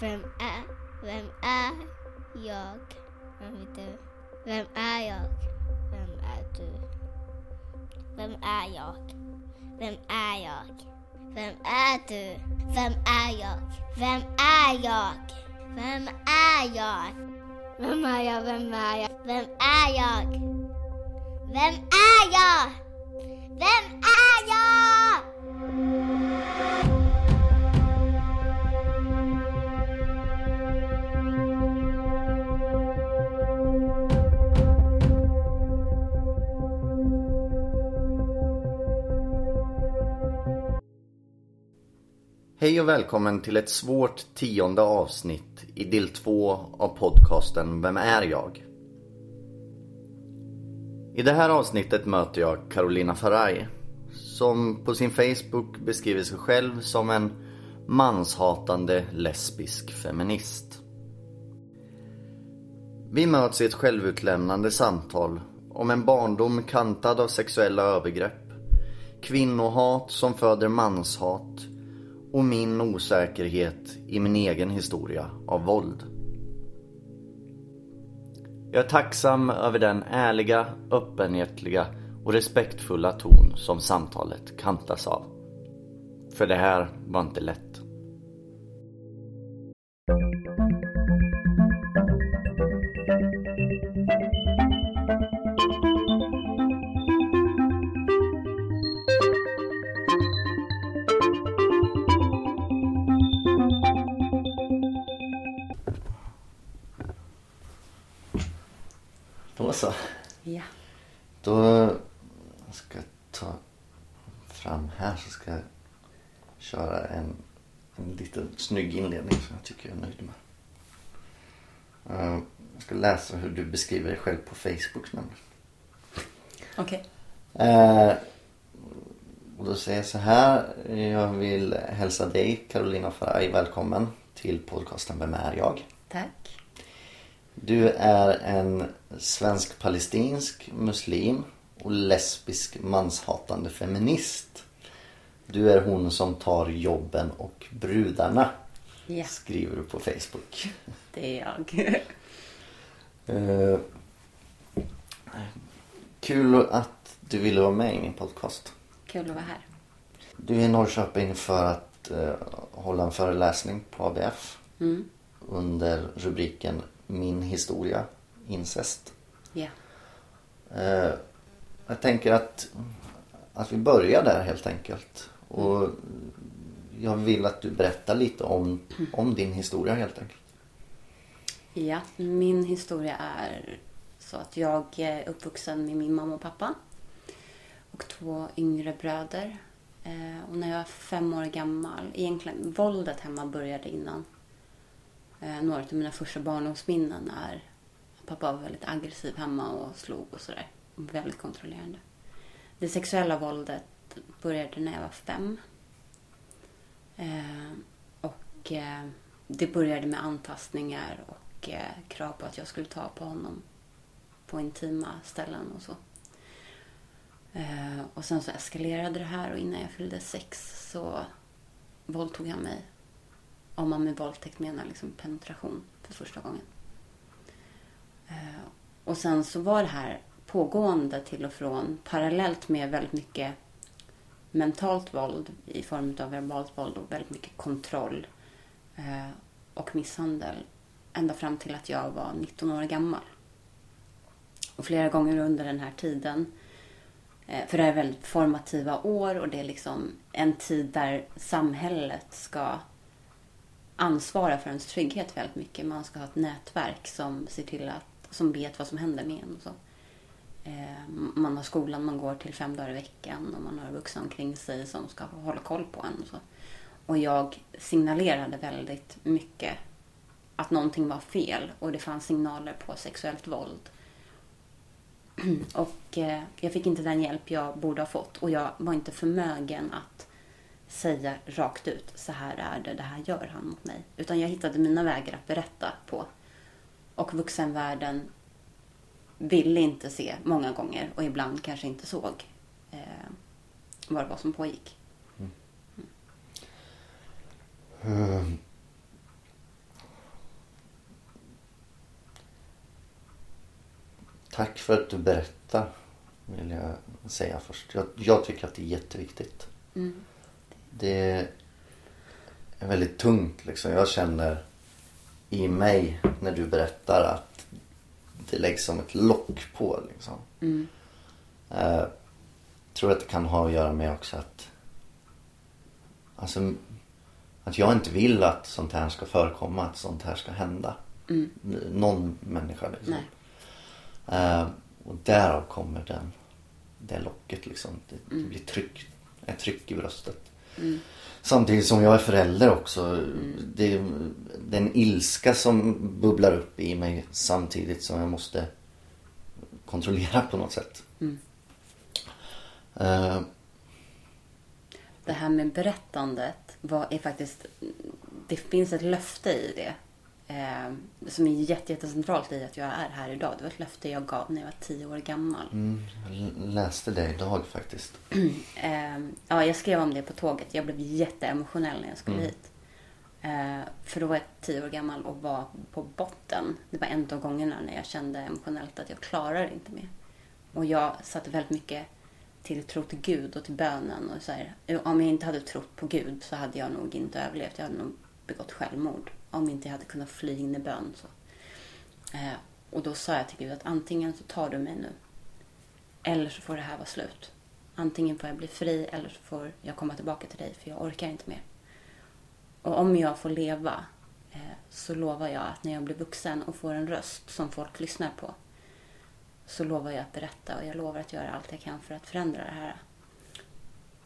Vem är, vem är jag? Vem är du? Vem är jag? Vem är du? Vem är jag? Vem är jag? Vem är du? Vem är jag? Vem är jag? Vem är jag? Vem är jag? Vem är jag? Vem är jag? Vem är jag? Vem är Hej och välkommen till ett svårt tionde avsnitt i del två av podcasten Vem är jag? I det här avsnittet möter jag Carolina Faraj som på sin Facebook beskriver sig själv som en manshatande lesbisk feminist. Vi möts i ett självutlämnande samtal om en barndom kantad av sexuella övergrepp, kvinnohat som föder manshat och min osäkerhet i min egen historia av våld. Jag är tacksam över den ärliga, öppenhjärtiga och respektfulla ton som samtalet kantas av. För det här var inte lätt. Då så. Ja. Då ska jag ta fram här så ska jag köra en, en liten snygg inledning som jag tycker jag är nöjd med. Eh, Jag ska läsa hur du beskriver dig själv på Facebook nämligen. Okej. Eh, och då säger jag så här. Jag vill hälsa dig Carolina Faraj välkommen till podcasten Vem är jag? Tack. Du är en svensk-palestinsk muslim och lesbisk manshatande feminist. Du är hon som tar jobben och brudarna. Ja, Skriver du på Facebook. det är jag. Eh, kul att du ville vara med i min podcast. Kul att vara här. Du är i Norrköping för att eh, hålla en föreläsning på ABF Mm. under rubriken Min historia incest. Ja. Eh, jag tänker att, att vi börjar där helt enkelt. Och jag vill att du berättar lite om, om din historia helt enkelt. Ja, min historia är så att jag är uppvuxen med min mamma och pappa och två yngre bröder. Eh, och när jag var fem år gammal, egentligen våldet hemma började innan. Eh, några av mina första barndomsminnen är att pappa var väldigt aggressiv hemma och slog och sådär. Väldigt kontrollerande. Det sexuella våldet började när jag var fem. Eh, och eh, det började med antastningar och eh, krav på att jag skulle ta på honom på intima ställen och så. Eh, och sen så eskalerade det här och innan jag fyllde sex så våldtog han mig. Om man med våldtäkt menar liksom penetration för första gången. Eh, och sen så var det här pågående till och från parallellt med väldigt mycket mentalt våld i form av verbalt våld och väldigt mycket kontroll eh, och misshandel ända fram till att jag var 19 år gammal. Och flera gånger under den här tiden, eh, för det är väldigt formativa år och det är liksom en tid där samhället ska ansvara för ens trygghet väldigt mycket. Man ska ha ett nätverk som ser till att, som vet vad som händer med en och så. Eh, Man har skolan man går till fem dagar i veckan och man har vuxna omkring sig som ska hålla koll på en. Och, så. och jag signalerade väldigt mycket att någonting var fel och det fanns signaler på sexuellt våld. Och eh, jag fick inte den hjälp jag borde ha fått och jag var inte förmögen att säga rakt ut, så här är det, det här gör han mot mig. Utan jag hittade mina vägar att berätta på. Och vuxenvärlden ville inte se många gånger och ibland kanske inte såg eh, vad det var som pågick. Mm. Mm. Eh. Tack för att du berättar, vill jag säga först. Jag, jag tycker att det är jätteviktigt. Mm. Det är väldigt tungt liksom. Jag känner i mig när du berättar att det läggs som ett lock på liksom. Mm. Eh, tror att det kan ha att göra med också att Alltså att jag inte vill att sånt här ska förekomma, att sånt här ska hända. Mm. Någon människa liksom. Eh, och därav kommer den, det locket liksom. Det, det Mm. blir tryck, ett tryck i bröstet. Mm. Samtidigt som jag är förälder också. Det, det är en ilska som bubblar upp i mig samtidigt som jag måste kontrollera på något sätt. Mm. Eh, Det här med berättandet var, är faktiskt... Det finns ett löfte i det. Eh, som är jätte, jättecentralt i att jag är här idag. Det var ett löfte jag gav när jag var tio år gammal. mm, jag läste det idag faktiskt. Eh, ja, jag skrev om det på tåget. Jag blev jätteemotionell när jag skulle Mm. hit. Eh, för då var jag tio år gammal och var på botten. Det var en av gångerna när jag kände emotionellt att jag klarar inte mer. Och jag satte väldigt mycket tilltro till Gud och till bönen. Och så här, om jag inte hade trott på Gud så hade jag nog inte överlevt. Jag hade nog begått självmord. Om inte jag hade kunnat fly in i bön. Så. Eh, och då sa jag till Gud att antingen så tar du mig nu. Eller så får det här vara slut. Antingen får jag bli fri eller så får jag komma tillbaka till dig för jag orkar inte mer. Och om jag får leva eh, så lovar jag att när jag blir vuxen och får en röst som folk lyssnar på så lovar jag att berätta och jag lovar att göra allt jag kan för att förändra det här.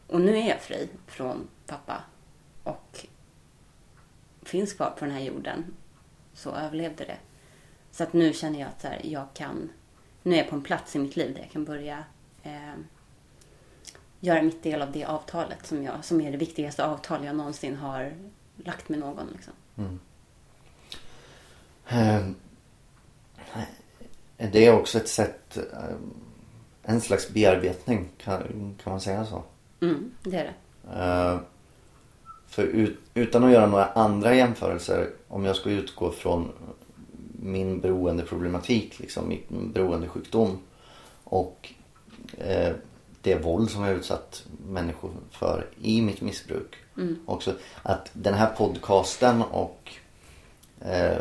Och nu är jag fri från pappa och finns kvar på den här jorden. Så överlevde det. Så att nu känner jag att här, jag kan... Nu är jag på en plats i mitt liv där jag kan börja eh, göra mitt del av det avtalet som, jag, som är det viktigaste avtal jag någonsin har lagt med någon. Liksom. Mm. Är det också ett sätt, eh, en slags bearbetning, kan, kan man säga så? Mm, det är det. Eh, för ut, utan att göra några andra jämförelser, om jag ska utgå från min beroendeproblematik, liksom min beroendesjukdom och eh, det våld som jag utsatt människor för i mitt missbruk. Mm. Också att den här podcasten och eh,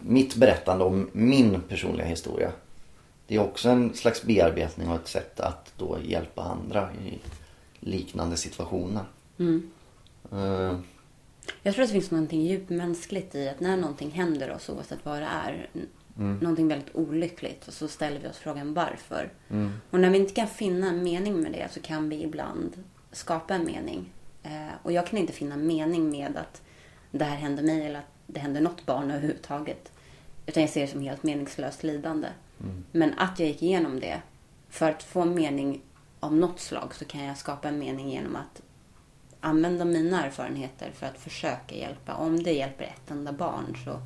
mitt berättande om min personliga historia. Det är också en slags bearbetning och ett sätt att då hjälpa andra i liknande situationer. Mm. Eh, Jag tror att det finns någonting djupmänskligt i att när någonting händer oss, oavsett vad det är, n- någonting väldigt olyckligt, och så ställer vi oss frågan varför. mm, Och när vi inte kan finna en mening med det så kan vi ibland skapa en mening. Eh, och jag kan inte finna mening med att det här hände mig eller att det hände något barn överhuvudtaget. Utan jag ser det som helt meningslöst lidande. Men att jag gick igenom det, för att få en mening av något slag så kan jag skapa en mening genom att använda mina erfarenheter för att försöka hjälpa. Om det hjälper ett enda barn så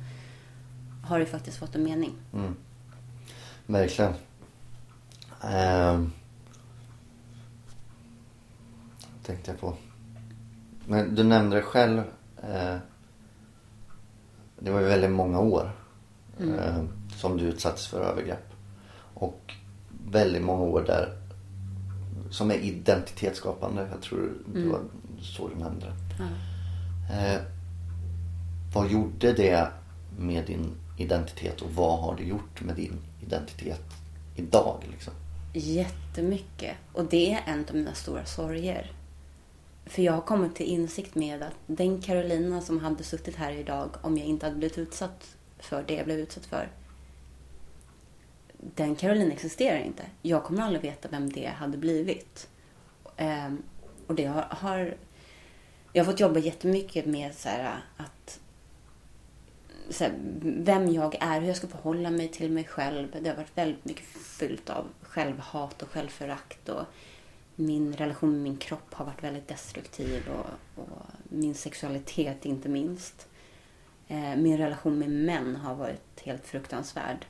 har det faktiskt fått en mening. mm. Verkligen. Eh, tänkte jag på. Men du nämnde det själv. Eh, det var ju väldigt många år eh, som du utsattes för övergrepp. Och väldigt många år där som är identitetsskapande. Jag tror det var så du nämnde det. Ja. Eh, vad gjorde det med din identitet och vad har det gjort med din identitet idag? Liksom? Jättemycket. Och det är en av mina stora sorger. För jag har kommit till insikt med att den Carolina som hade suttit här idag om jag inte hade blivit utsatt för det jag blev utsatt för. Den Caroline existerar inte. Jag kommer aldrig veta vem det hade blivit. Ehm, och det har, har... Jag har fått jobba jättemycket med så här, att så här, vem jag är, hur jag ska förhålla mig till mig själv. Det har varit väldigt mycket fyllt av självhat och självförakt. Och min relation med min kropp har varit väldigt destruktiv och, och min sexualitet inte minst. Eh, min relation med män har varit helt fruktansvärd.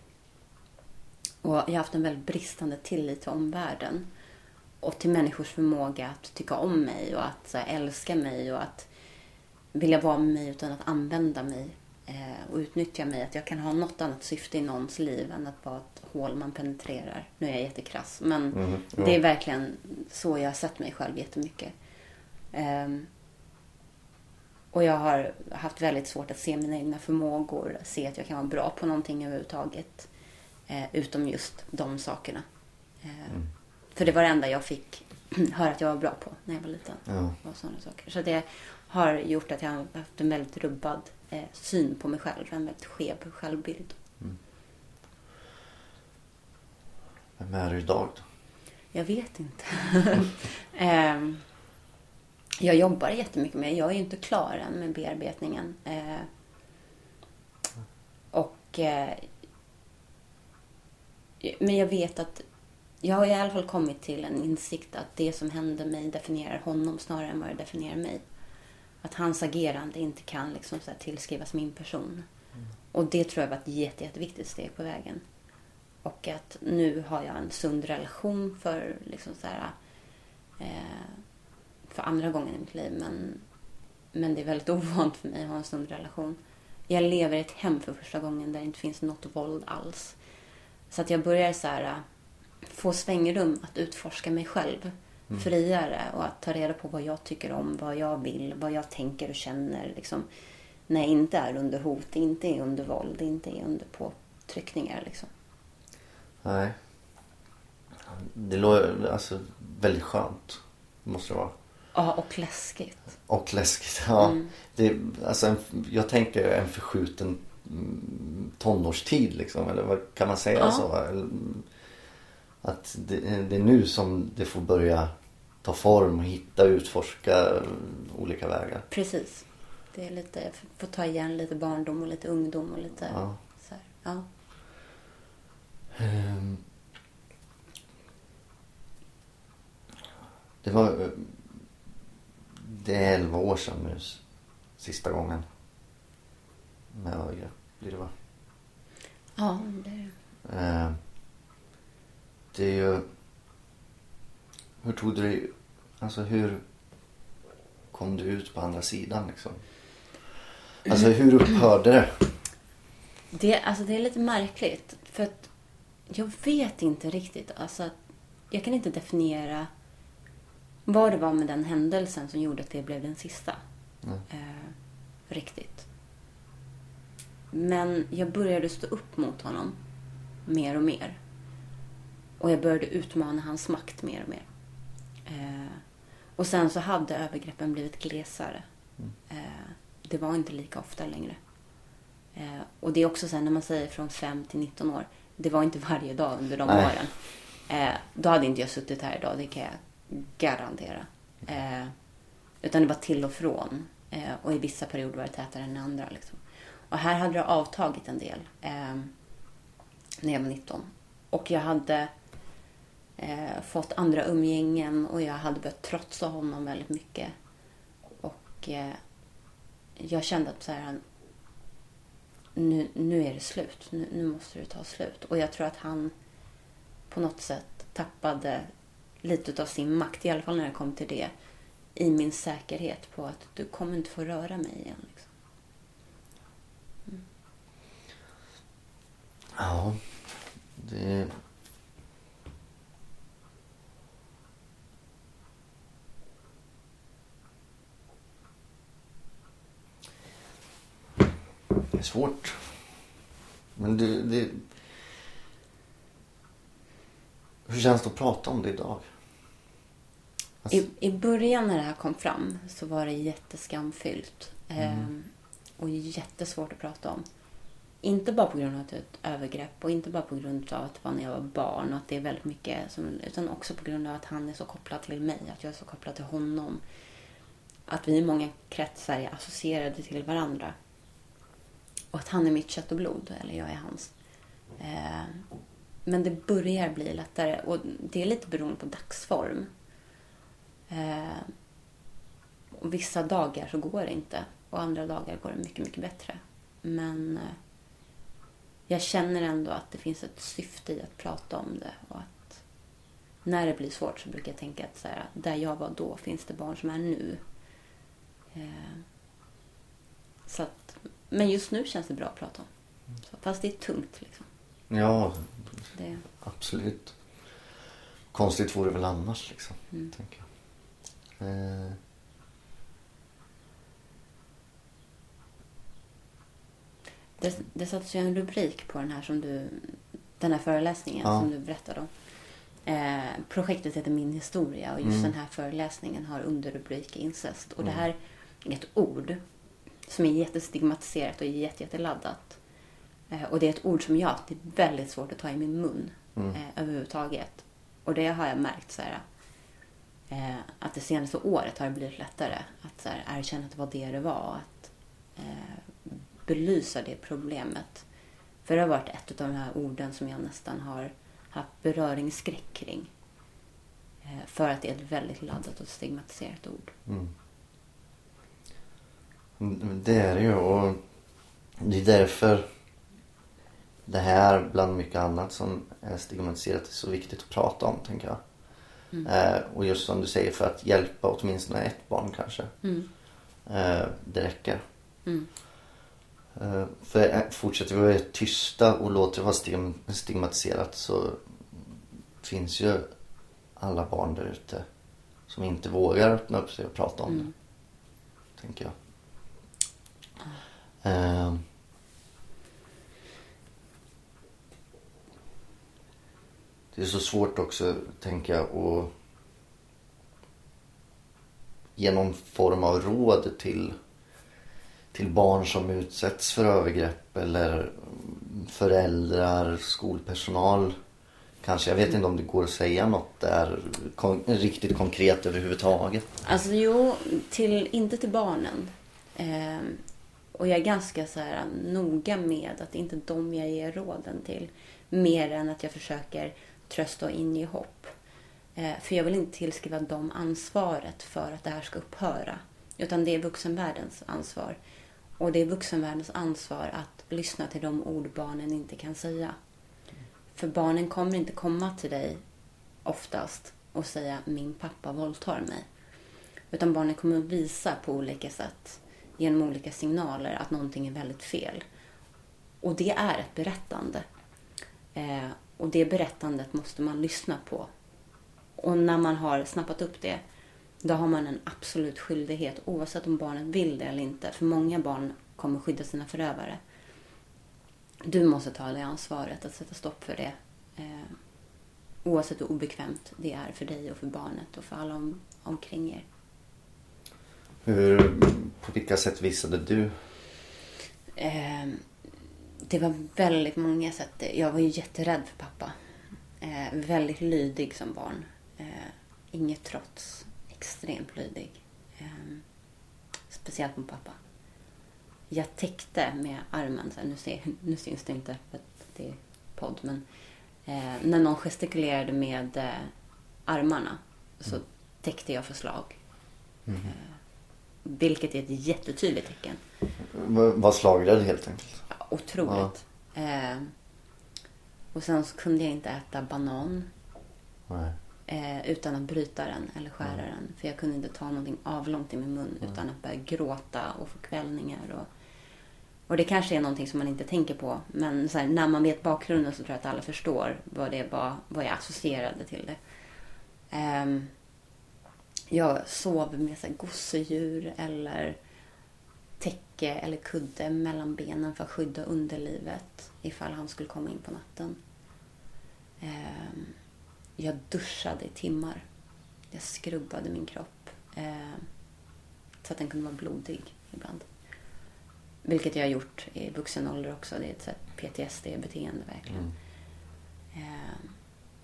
Och jag har haft en väldigt bristande tillit till omvärlden. Och till människors förmåga att tycka om mig och att här, älska mig och att vilja vara med mig utan att använda mig. eh, och utnyttjar mig. Att jag kan ha något annat syfte i någons liv än att vara ett hål man penetrerar. Nu är jag jättekrass. Men Mhm, ja. det är verkligen så jag har sett mig själv jättemycket. Ehm, och jag har haft väldigt svårt att se mina egna förmågor. Se att jag kan vara bra på någonting överhuvudtaget. Eh, utom just de sakerna. Eh, Mm. För det var det enda jag fick höra att jag var bra på när jag var liten. Ja. Och sådana saker. Så det har gjort att jag har haft en väldigt rubbad eh, syn på mig själv. En väldigt skev självbild. Vem är du idag då? Jag vet inte. Ehm, jag jobbar jättemycket med Jag är ju inte klar än med bearbetningen. Eh, och... Men jag vet att... Jag har i alla fall kommit till en insikt att det som hände mig definierar honom snarare än vad det definierar mig. Att hans agerande inte kan liksom så här tillskrivas min person. Och det tror jag var ett jätte, jätteviktigt steg på vägen. Och att nu har jag en sund relation för liksom så här, eh, för andra gången i mitt liv. Men, men det är väldigt ovant för mig att ha en sund relation. Jag lever i ett hem för första gången där det inte finns något våld alls. Så att jag börjar så här, eh, få svängrum att utforska mig själv friare och att ta reda på vad jag tycker om, vad jag vill, vad jag tänker och känner. Liksom, när jag inte är under hot, inte är under våld, inte är under påtryckningar. Liksom. Nej. Det låter alltså väldigt skönt. Måste det vara. Ja, och läskigt. Och läskigt. Ja. Mm. Det, alltså en, jag tänker en förskjuten mm, tonårstid liksom. Eller vad kan man säga Ja. så? Att det, det är nu som det får börja ta form och hitta och utforska olika vägar. Precis. Det är lite, jag får ta igen lite barndom och lite ungdom och lite Ja. så här. Ja. Ehm. Det var... Det är 11 år sedan nu. Sista gången. Med övergrepp blir det va? ja, det är det. Det är ju... Hur tog du dig... Alltså hur kom du ut på andra sidan liksom? Alltså hur upphörde det? Det, alltså det är lite märkligt. För att jag vet inte riktigt. Alltså, jag kan inte definiera vad det var med den händelsen som gjorde att det blev den sista. Mm. Eh, riktigt. Men jag började stå upp mot honom mer och mer. Och jag började utmana hans makt mer och mer. Eh, och sen så hade övergreppen blivit glesare. Eh, det var inte lika ofta längre. Eh, och det är också så här när man säger från 5 till 19 år. Det var inte varje dag under de Nej. åren. Då hade inte jag suttit här idag, det kan jag garantera. Eh, utan det var till och från. Och i vissa perioder var det tätare än andra. Liksom. Och här hade det avtagit en del eh, när jag var 19. Och jag hade eh, fått andra umgängen och jag hade börjat trotsa honom väldigt mycket. Och eh, jag kände att så här, nu, nu är det slut. Nu, nu måste det ta slut. Och jag tror att han på något sätt tappade lite av sin makt, i alla fall när det kom till det, i min säkerhet på att du kommer inte få röra mig igen. Liksom. Ja, det... Det är svårt. Men det, det... Hur känns det att prata om det idag? Alltså, I, I början när det här kom fram så var det jätteskamfyllt. Ehm, och jättesvårt att prata om. Inte bara på grund av att det är ett övergrepp och inte bara på grund av att det var när jag var barn och att det är väldigt mycket som, utan också på grund av att han är så kopplad till mig, att jag är så kopplad till honom. Att vi i många kretsar är associerade till varandra. Och att han är mitt kött och blod, eller jag är hans. Eh, men det börjar bli lättare och det är lite beroende på dagsform. Eh, och vissa dagar så går det inte och andra dagar går det mycket, mycket bättre. Men eh, jag känner ändå att det finns ett syfte i att prata om det och att när det blir svårt så brukar jag tänka att så här, där jag var då finns det barn som är nu. Eh, så att, Men just nu känns det bra att prata om. Så, fast det är tungt liksom. Ja, Det, absolut. Konstigt vore det väl annars liksom. Mm. Tänker jag. Eh, det, det sattes ju en rubrik på den här som du, den här föreläsningen Ja. som du berättade om. Eh, projektet heter Min historia och just Mm. den här föreläsningen har underrubrik incest. Och det Mm. här är ett ord som är jättestigmatiserat och jätte, jätteladdat. Eh, och det är ett ord som jag det är väldigt svårt att ta i min mun Mm. eh, överhuvudtaget. Och det har jag märkt så här, eh, att det senaste året har det blivit lättare att så här, erkänna att det var det det var. Att eh, belysa det problemet. För det har varit ett av de här orden som jag nästan har haft beröringsskräck kring. Eh, för att det är ett väldigt laddat och stigmatiserat ord. Mm. Mm, Det är det ju och det är därför det här bland mycket annat som är stigmatiserat är så viktigt att prata om tänker jag. Mm. Eh, och just som du säger för att hjälpa åtminstone ett barn kanske. Mm. Eh, det räcker. Mm. Eh, för fortsätter vi vara tysta och låter det vara stigm- stigmatiserat så finns ju alla barn där ute som inte vågar öppna upp sig och prata om Mm. det. Tänker jag. Eh, det är så svårt också, tänker jag, att ge någon form av råd till, till barn som utsätts för övergrepp eller föräldrar, skolpersonal. Kanske, jag vet inte om det går att säga något där kon- riktigt konkret överhuvudtaget. Alltså jo, till, inte till barnen. Eh, och jag är ganska så här noga med att det inte är dem jag ger råden till. Mer än att jag försöker trösta och inge hopp. Eh, för jag vill inte tillskriva dem ansvaret för att det här ska upphöra. Utan det är vuxenvärldens ansvar. Och det är vuxenvärldens ansvar att lyssna till de ord barnen inte kan säga. För barnen kommer inte komma till dig oftast och säga min pappa våldtar mig. Utan barnen kommer att visa på olika sätt genom olika signaler att någonting är väldigt fel. Och det är ett berättande. Eh, och det berättandet måste man lyssna på. Och när man har snappat upp det, då har man en absolut skyldighet oavsett om barnet vill det eller inte. För många barn kommer skydda sina förövare. Du måste ta det ansvaret att sätta stopp för det. Eh, oavsett hur obekvämt det är för dig och för barnet och för alla om, omkring er. Hur, på vilka sätt visade du? Eh, det var väldigt många sätt. Jag var ju jätterädd för pappa. Eh, väldigt lydig som barn. Eh, inget trots. Extremt lydig. Eh, speciellt mot pappa. Jag täckte med armen. Så här, nu, ser, nu syns det inte för att det är podd. Men eh, när någon gestikulerade med eh, armarna så täckte jag förslag. Eh, vilket är ett jättetydligt tecken. Var slagrädd helt enkelt? Ja, Otroligt. Eh, och sen så kunde jag inte äta banan Nej. Eh, utan att bryta den eller skära den. För jag kunde inte ta någonting avlångt i min mun utan att börja gråta och få kvällningar. Och, och det kanske är någonting som man inte tänker på. Men här, när man vet bakgrunden så tror jag att alla förstår vad det var, vad jag associerade till det. Ehm, jag sov med så här, gosedjur eller täcke eller kudde mellan benen för att skydda underlivet ifall han skulle komma in på natten. Ehm, jag duschade i timmar. Jag skrubbade min kropp ehm, så att den kunde vara blodig ibland. Vilket jag har gjort i vuxen ålder också. Det är ett PTSD-beteende verkligen. Ehm,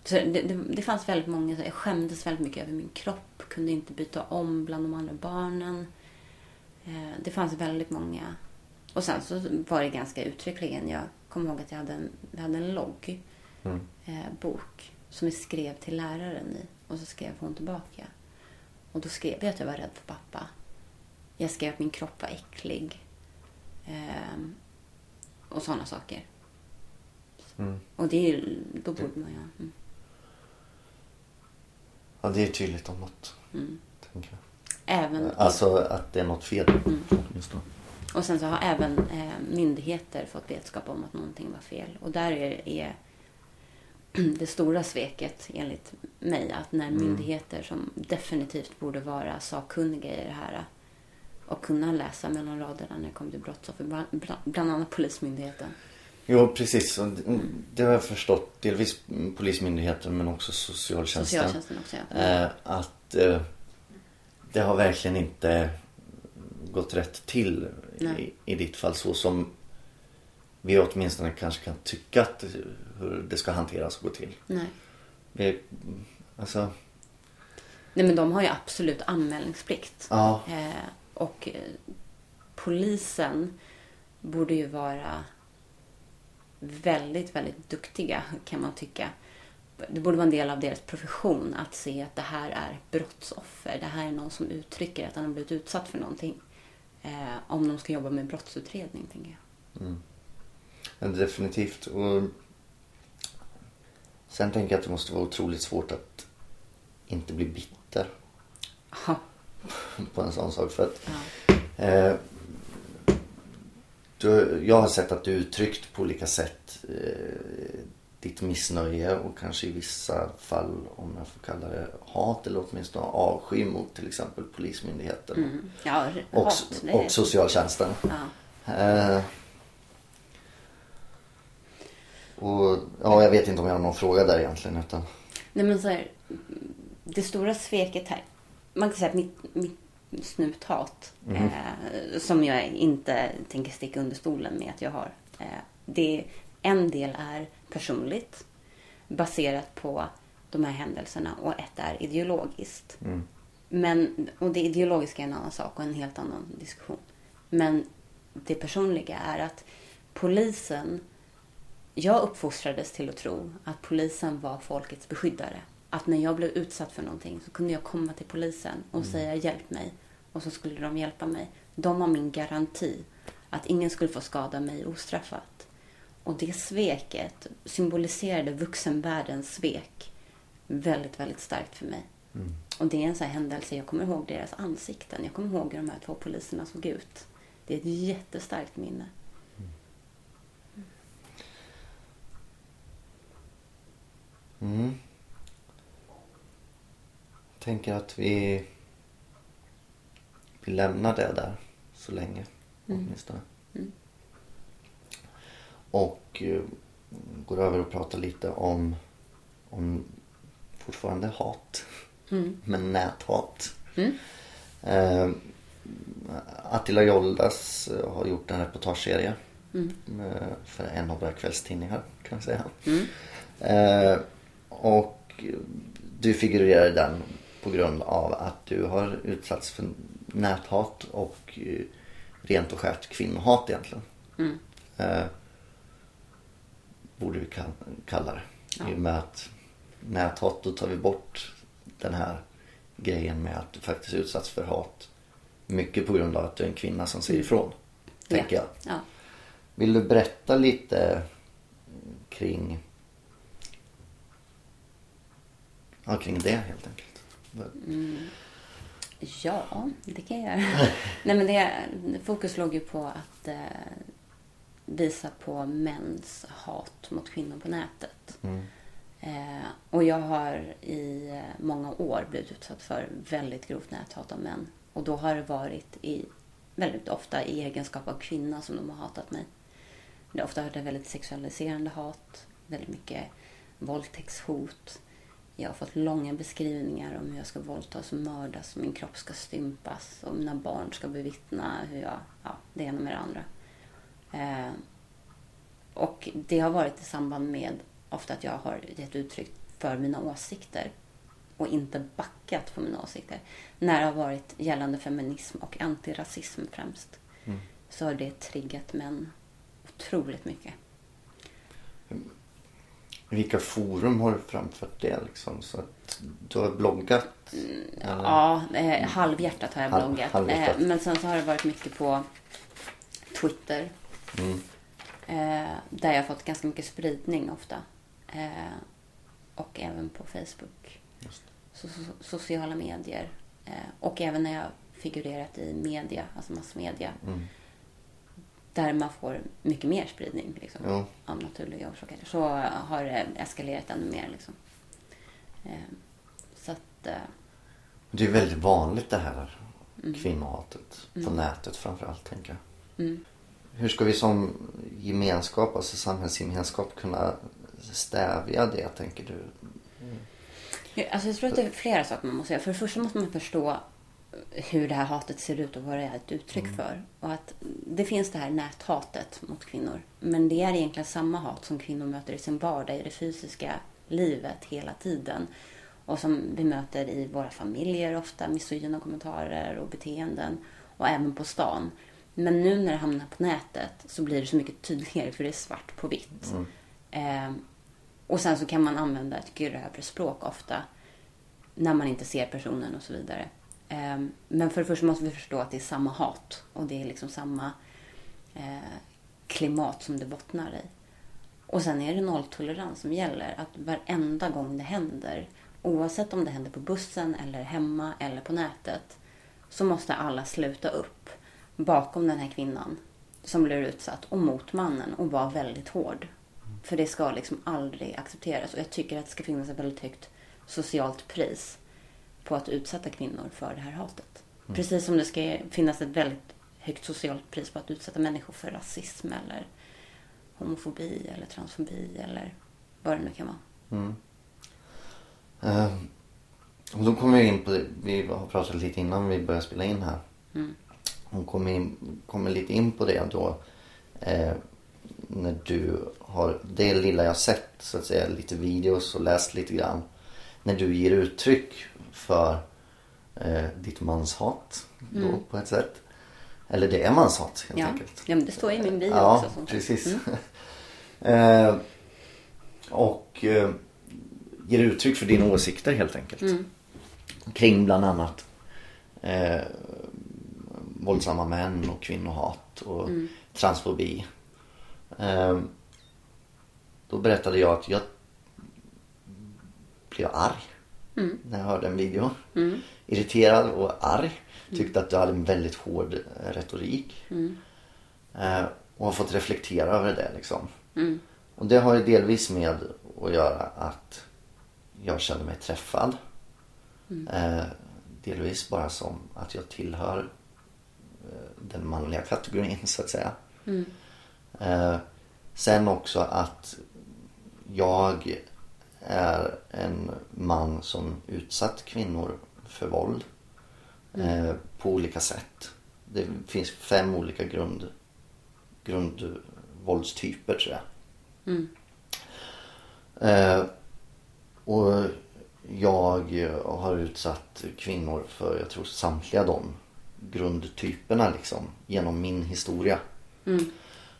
så det, det, det fanns väldigt många, jag skämdes väldigt mycket över min kropp. Kunde inte byta om bland de andra barnen. Eh, Det fanns väldigt många. Och sen så var det ganska uttryckligen. Jag kommer ihåg att jag hade en, jag hade en logg Mm. eh, bok som jag skrev till läraren i. Och så skrev hon tillbaka. Och då skrev jag att jag var rädd för pappa. Jag skrev att min kropp var äcklig. Ehm, och sådana saker. Mm. Och det är ju, då borde man ju... Mm, Ja, det är tydligt om något. mm. Tänker jag. Även... Alltså att det är något fel. Mm. Just då. Och sen så har även eh, myndigheter fått vetskap om att någonting var fel. Och där är, är det stora sveket enligt mig att när Mm. myndigheter som definitivt borde vara sakkunniga i det här och kunna läsa mellan raderna när det kommer till brottsoffer, bland, annat Polismyndigheten. Jo, precis. Det- har jag förstått. Delvis Polismyndigheten men också socialtjänsten. Socialtjänsten också, ja. Eh, att eh, det har verkligen inte gått rätt till i, i ditt fall så som vi åtminstone kanske kan tycka att hur det ska hanteras och gå till. Nej. Vi, alltså, Nej, men de har ju absolut anmälningsplikt. ja. Eh, och eh, polisen borde ju vara väldigt, väldigt duktiga kan man tycka. Det borde vara en del av deras profession att se att det här är brottsoffer. Det här är någon som uttrycker att han har blivit utsatt för någonting. Eh, om de ska jobba med brottsutredning, tänker jag. Ja, Definitivt. Och sen tänker jag att det måste vara otroligt svårt att inte bli bitter Ja, på en sån sak. För att, ja. eh, du, jag har sett att du uttryckt på olika sätt eh, ditt missnöje och kanske i vissa fall, om jag får kalla det hat eller åtminstone avsky mot till exempel Polismyndigheten Mm. ja och, hat, och socialtjänsten. ja. Eh, och ja, jag vet inte om jag har någon fråga där egentligen. Utan, Nej men så här, det stora sveket här. Man kan säga att mitt, mitt snuthat, eh, som jag inte tänker sticka under stolen med att jag har. Eh, det, en del är personligt, baserat på de här händelserna och ett är ideologiskt. mm, Men, och det ideologiska är en annan sak och en helt annan diskussion. Men det personliga är att polisen... Jag uppfostrades till att tro att polisen var folkets beskyddare. Att när jag blev utsatt för någonting så kunde jag komma till polisen och säga hjälp mig. Och så skulle de hjälpa mig. De var min garanti att ingen skulle få skada mig ostraffat. Och det sveket symboliserade vuxenvärldens svek väldigt, väldigt starkt för mig. Och det är en sån här händelse, jag kommer ihåg deras ansikten. Jag kommer ihåg hur de här två poliserna såg ut. Det är ett jättestarkt minne. Mm. Jag tänker att vi, vi lämnar det där så länge åtminstone. Mm. Och eh, går över och pratar lite om, om fortfarande hat. Mm. Men näthat. Mm. Eh, Attila Joldas eh, har gjort en reportageserie Mm. eh, för en av våra kvällstidningar kan jag säga. Mm. Eh, och du figurerar i den på grund av att du har utsatts för näthat och eh, rent och skärt kvinnohat egentligen. Mm. Eh, borde vi kall- kalla det. Ja. I och med att näthat, då tar vi bort den här grejen med att du faktiskt utsatts för hat. Mycket på grund av att du är en kvinna som säger ifrån. Tänker jag. Ja. Vill du berätta lite kring, ja, kring det helt enkelt? ja, det kan jag göra. Nej, men det, fokus låg ju på att eh, visa på mäns hat mot kvinnor på nätet. Mm. Eh, och jag har i eh, många år blivit utsatt för väldigt grovt näthat av män. Och då har det varit i, väldigt ofta i egenskap av kvinna som de har hatat mig. Det har ofta varit ett väldigt sexualiserande hat, väldigt mycket våldtäktshot. Jag har fått långa beskrivningar om hur jag ska våldtas och mördas, min kropp ska stympas och mina barn ska bevittna hur jag, ja, det ena med det andra. Eh, och det har varit i samband med ofta att jag har gett uttryck för mina åsikter och inte backat på mina åsikter. När det har varit gällande feminism och antirasism främst Mm. så har det triggat män otroligt mycket. Vilka forum har du framfört det liksom? Så att du har bloggat? eller? Ja, eh, halvhjärtat har jag Halv- bloggat. halvhjärtat. Eh, men sen så har det varit mycket på Twitter. Mm. Eh, där jag har fått ganska mycket spridning ofta. Eh, och även på Facebook. So- sociala medier. Eh, och även när jag figurerat i media, alltså massmedia. Mm. Där man får mycket mer spridning liksom, Jo. av naturliga orsaker, så har det eskalerat ännu mer. Liksom. Eh, så att, eh, Det är väldigt vanligt det här kvinnohatet. På nätet framförallt tänker jag. mm. Hur ska vi som gemenskap, alltså samhällsgemenskap kunna stävja det tänker du? Ja, Alltså jag tror att det är flera saker man måste göra. För det första måste man förstå hur det här hatet ser ut och vad det är ett uttryck för. Och att det finns det här näthatet mot kvinnor. Men det är egentligen samma hat som kvinnor möter i sin vardag, i det fysiska livet hela tiden. Och som vi möter i våra familjer ofta, misogyna kommentarer och beteenden. Och även på stan. Men nu när det hamnar på nätet så blir det så mycket tydligare för det är svart på vitt. Eh, och sen så kan man använda ett grövre språk ofta när man inte ser personen och så vidare. Ehm, men för det första måste vi förstå att det är samma hat och det är liksom samma eh, klimat som det bottnar i. Och sen är det nolltolerans som gäller. Att varenda gång det händer, oavsett om det händer på bussen eller hemma eller på nätet, så måste alla sluta upp bakom den här kvinnan som blir utsatt och mot mannen och vara väldigt hård. För det ska liksom aldrig accepteras. Och jag tycker att det ska finnas ett väldigt högt socialt pris på att utsätta kvinnor för det här hatet. Precis som det ska finnas ett väldigt högt socialt pris på att utsätta människor för rasism eller homofobi eller transfobi eller vad det nu kan vara. Eh, och då kommer vi in på det, vi har pratat lite innan vi började spela in här. Hon kommer, in, kommer lite in på det då. Eh, när du har, det lilla jag sett så att säga, lite videos och läst lite grann. När du ger uttryck för eh, ditt manshat då på ett sätt. Eller det är manshat helt Ja. enkelt. ja, men det står i min bio Ja, också. Sånt. precis. eh, och eh, ger uttryck för dina åsikter helt enkelt. Mm. Kring bland annat eh, våldsamma män och kvinnohat och Mm. transfobi. Eh, då berättade jag att jag blev arg Mm. när jag hörde en video. Irriterad och arg. Tyckte att du hade en väldigt hård eh, retorik. Eh, och har fått reflektera över det liksom. Mm. Och det har ju delvis med att göra att jag känner mig träffad. Eh, delvis bara som att jag tillhör eh, den manliga kategorin så att säga. Eh, sen också att jag är en man som utsatt kvinnor för våld eh, på olika sätt. Det finns fem olika grund, grundvåldstyper tror jag. Eh, och jag har utsatt kvinnor för, jag tror samtliga de grundtyperna liksom genom min historia.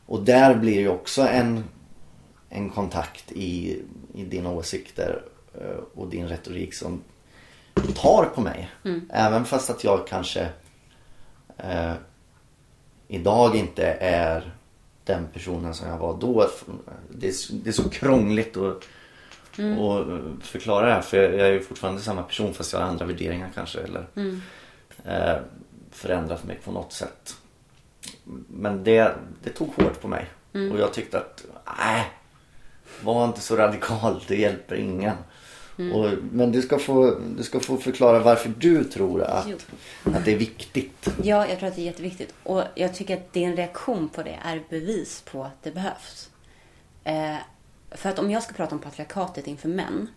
Och där blir ju också en, en kontakt i, i dina åsikter eh, och din retorik som tar på mig. Även fast att jag kanske eh, idag inte är den personen som jag var då. Det är, det är så krångligt att och förklara det här för jag, jag är ju fortfarande samma person fast jag har andra värderingar kanske eller eh, förändrat mig på något sätt. Men det, det tog hårt på mig och jag tyckte att nej, var inte så radikal, det hjälper ingen. Och, men du ska, få, du ska få förklara varför du tror att, Jo. att det är viktigt. Ja, jag tror att det är jätteviktigt. Och jag tycker att din reaktion på det är bevis på att det behövs. Eh, för att om jag ska prata om patriarkatet inför män.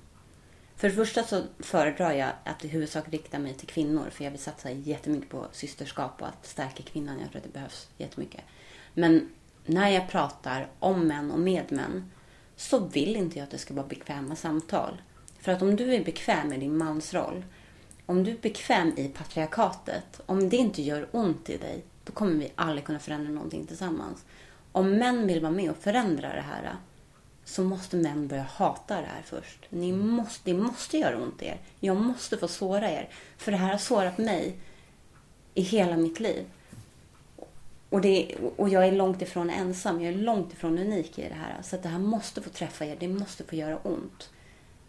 För det första så föredrar jag att i huvudsak rikta mig till kvinnor. För jag vill satsa jättemycket på systerskap och att stärka kvinnan. Jag tror att det behövs jättemycket. Men när jag pratar om män och med män så vill inte jag att det ska vara bekväma samtal. För att om du är bekväm i din mansroll, om du är bekväm i patriarkatet, om det inte gör ont i dig, då kommer vi aldrig kunna förändra någonting tillsammans. Om män vill vara med och förändra det här, så måste män börja hata det här först. Ni måste, det måste göra ont i er. Jag måste få såra er. För det här har sårat mig i hela mitt liv. Och, det, och jag är långt ifrån ensam. Jag är långt ifrån unik i det här. Så det här måste få träffa er. Det måste få göra ont.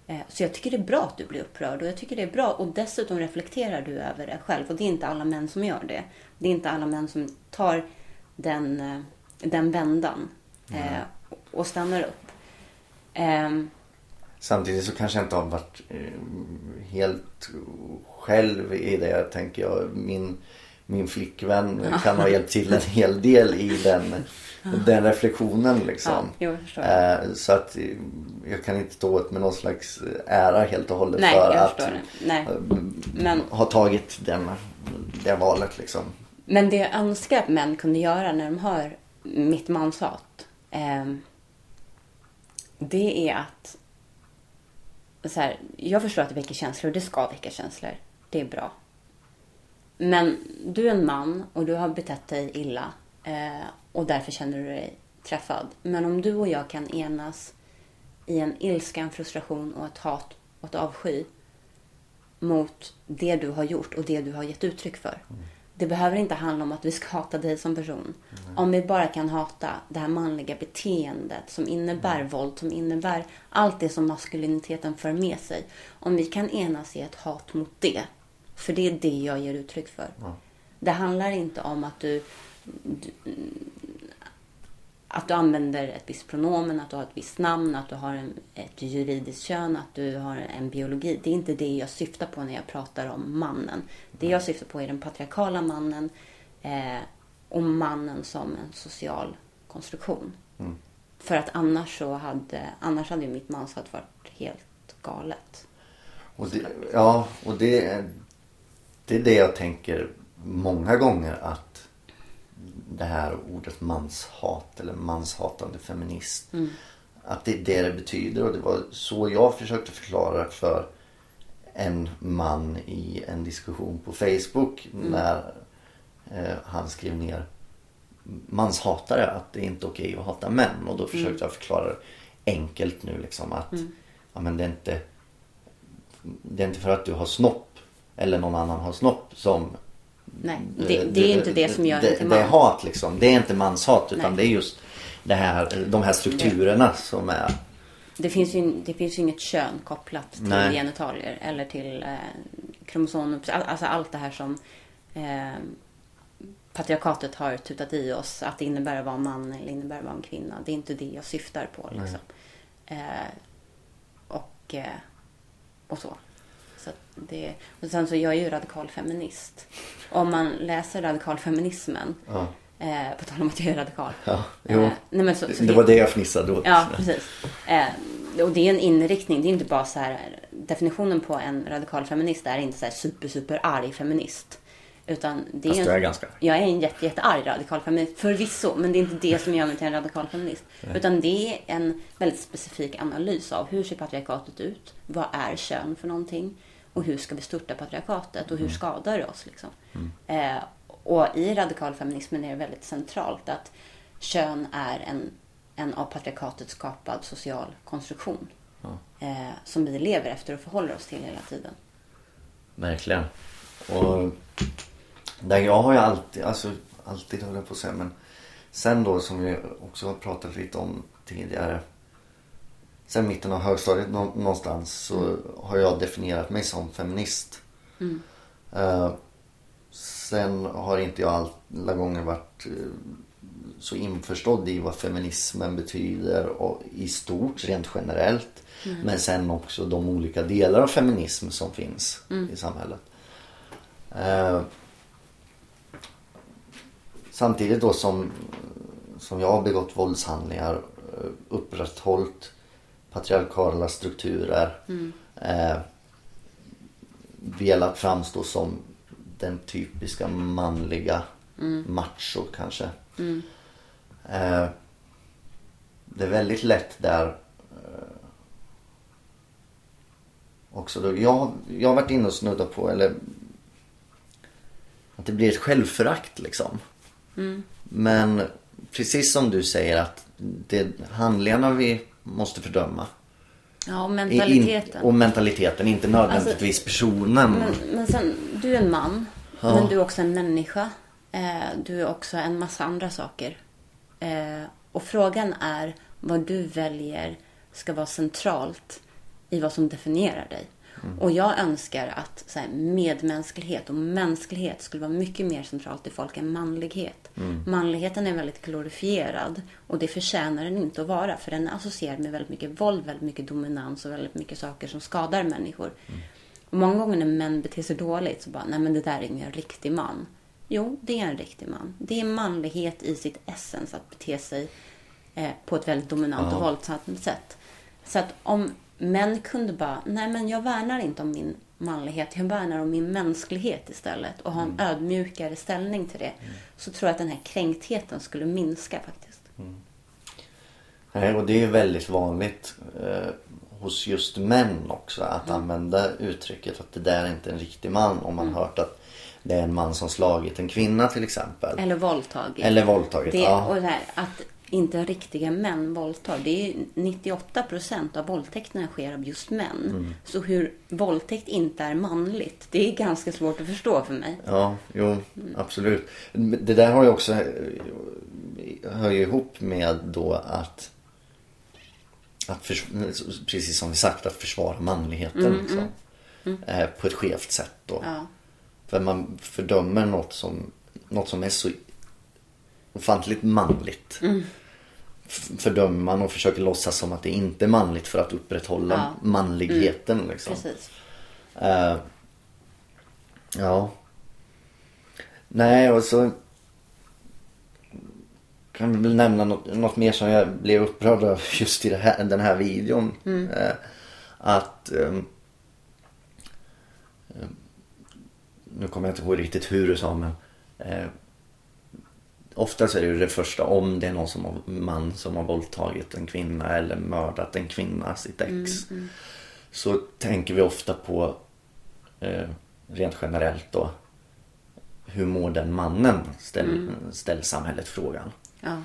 Eh, Så jag tycker det är bra att du blir upprörd och jag tycker det är bra och dessutom reflekterar du över det själv och det är inte alla män som gör det. Det är inte alla män som tar den eh, den vändan eh, och stannar upp. Ehm, Samtidigt så kanske jag inte har varit helt själv i det tänker jag. Min, min flickvän kan ha hjälpt till en hel del i den, den reflektionen liksom. Ja, jo. Eh, så att eh, jag kan inte ta åt mig någon slags ära helt och hållet Nej, för att eh, Men- ha tagit den, det valet liksom. Men det jag önskar att män kunde göra när de hör mitt manshat. Eh, det är att... Så här, jag förstår att det väcker känslor och det ska väcka känslor. Det är bra. Men du är en man och du har betett dig illa. Eh, och därför känner du dig träffad. Men om du och jag kan enas i en ilska, en frustration och ett hat och ett avsky mot det du har gjort och det du har gett uttryck för. Det behöver inte handla om att vi ska hata dig som person. Om vi bara kan hata det här manliga beteendet som innebär våld, som innebär allt det som maskuliniteten för med sig. Om vi kan enas i ett hat mot det. För det är det jag ger uttryck för. Det handlar inte om att du, du att du använder ett visst pronomen, att du har ett visst namn, att du har en, ett juridiskt kön, att du har en biologi. Det är inte det jag syftar på när jag pratar om mannen. Det jag syftar på är den patriarkala mannen eh, och mannen som en social konstruktion. För att annars så hade, annars hade ju mitt manshat varit helt galet. Och det, ja, och det, det är det jag tänker många gånger att det här ordet manshat eller manshatande feminist. Att det är det det betyder. Och det var så jag försökte förklara för en man i en diskussion på Facebook när eh, han skrev ner manshatare att det är inte okej att hata män. Och då försökte jag förklara det enkelt nu liksom att ja, men det är inte det är inte för att du har snopp eller någon annan har snopp som Nej, det, det är inte det som gör det, en till det är man. hat liksom. Det är inte manshat utan Nej. det är just det här, de här strukturerna som är Det finns ju, det finns ju inget kön kopplat till Nej. genitalier eller till eh, kromosomer. Alltså allt det här som eh, patriarkatet har tutat i oss. Att det innebär att vara en man eller innebär att vara en kvinna. Det är inte det jag syftar på. Liksom. Eh, och, eh, och så. Så det, och sen så jag är ju radikal feminist. Om man läser radikalfeminismen. Ja. Eh, på tal om att jag är radikal. Ja. Eh, nej, så, så det var det jag fnissade åt. Ja, precis. Eh, och det är en inriktning. Det är inte bara så här. Definitionen på en radikal feminist är inte så här super, super arg feminist. Utan det Fast är en, är ganska Jag är en jätte, jätte arg radikal feminist. Förvisso. Men det är inte det som gör mig till en radikal feminist. Utan det är en väldigt specifik analys av hur ser patriarkatet ut? Vad är kön för någonting? Och hur ska vi störta patriarkatet? Och hur skadar det oss? Liksom? Eh, och i radikalfeminismen är det väldigt centralt att kön är en, en av patriarkatet skapad social konstruktion. Eh, som vi lever efter och förhåller oss till hela tiden. Verkligen. Och där jag har ju alltid, alltså alltid höll jag på att säga men sen då som vi också har pratat lite om tidigare. Sen mitten av högstadiet nå- någonstans så har jag definierat mig som feminist. Eh, sen har inte jag alla gånger varit eh, så införstådd i vad feminismen betyder och i stort, rent generellt. Men sen också de olika delar av feminism som finns i samhället. Eh, samtidigt då som, som jag har begått våldshandlingar, upprätthållit patriarkala strukturer. Eh, velat framstå som den typiska manliga macho kanske. Eh, det är väldigt lätt där eh, också. Då. Jag, jag har varit inne och snuddat på, eller att det blir ett självförakt liksom. Men precis som du säger att det handlingarna vi måste fördöma. Ja, och mentaliteten. In, och mentaliteten, inte nödvändigtvis personen. Men, men sen, du är en man. Men du är också en människa. Eh, du är också en massa andra saker. Eh, och frågan är vad du väljer ska vara centralt i vad som definierar dig. Och jag önskar att så här, medmänsklighet och mänsklighet skulle vara mycket mer centralt i folk än manlighet. Manligheten är väldigt glorifierad och det förtjänar den inte att vara för den är associerad med väldigt mycket våld, väldigt mycket dominans och väldigt mycket saker som skadar människor. Och många gånger när män beter sig dåligt så bara, nej men det där är ingen riktig man. Jo, det är en riktig man. Det är manlighet i sitt essens att bete sig eh, på ett väldigt dominant och våldsamt sätt. Så att om män kunde bara, nej men jag värnar inte om min manlighet, jag värnar om min mänsklighet istället och ha en ödmjukare ställning till det. Så tror jag att den här kränktheten skulle minska faktiskt. Nej, och det är väldigt vanligt eh, hos just män också att Mm. använda uttrycket att det där är inte en riktig man om man hört att det är en man som slagit en kvinna till exempel. Eller våldtagit. Eller våldtagit, det, ja. Och det här, att inte riktiga män våldtar. Det är ju 98 procent av våldtäkterna sker av just män. Mm. Så hur våldtäkt inte är manligt, det är ganska svårt att förstå för mig. Ja, jo, absolut. Det där har ju också hör ju ihop med då att, att förs- precis som vi sagt, att försvara manligheten liksom. Eh, på ett skevt sätt då. Ja. För man fördömer något som, något som är så ofantligt manligt. F- Fördömer man och försöker låtsas som att det inte är manligt för att upprätthålla Ja. manligheten. Liksom. Precis. Eh, ja. Nej, och så kan vi väl nämna något, något mer som jag blev upprörd av just i här, den här videon. Eh, att ehm, ehm, nu kommer jag inte ihåg riktigt hur du sa men eh, Oftast är det ju det första om det är någon som har, man som har våldtagit en kvinna eller mördat en kvinna, sitt ex. Så tänker vi ofta på eh, rent generellt då hur mår den mannen? Ställ, ställ samhället frågan. Ja.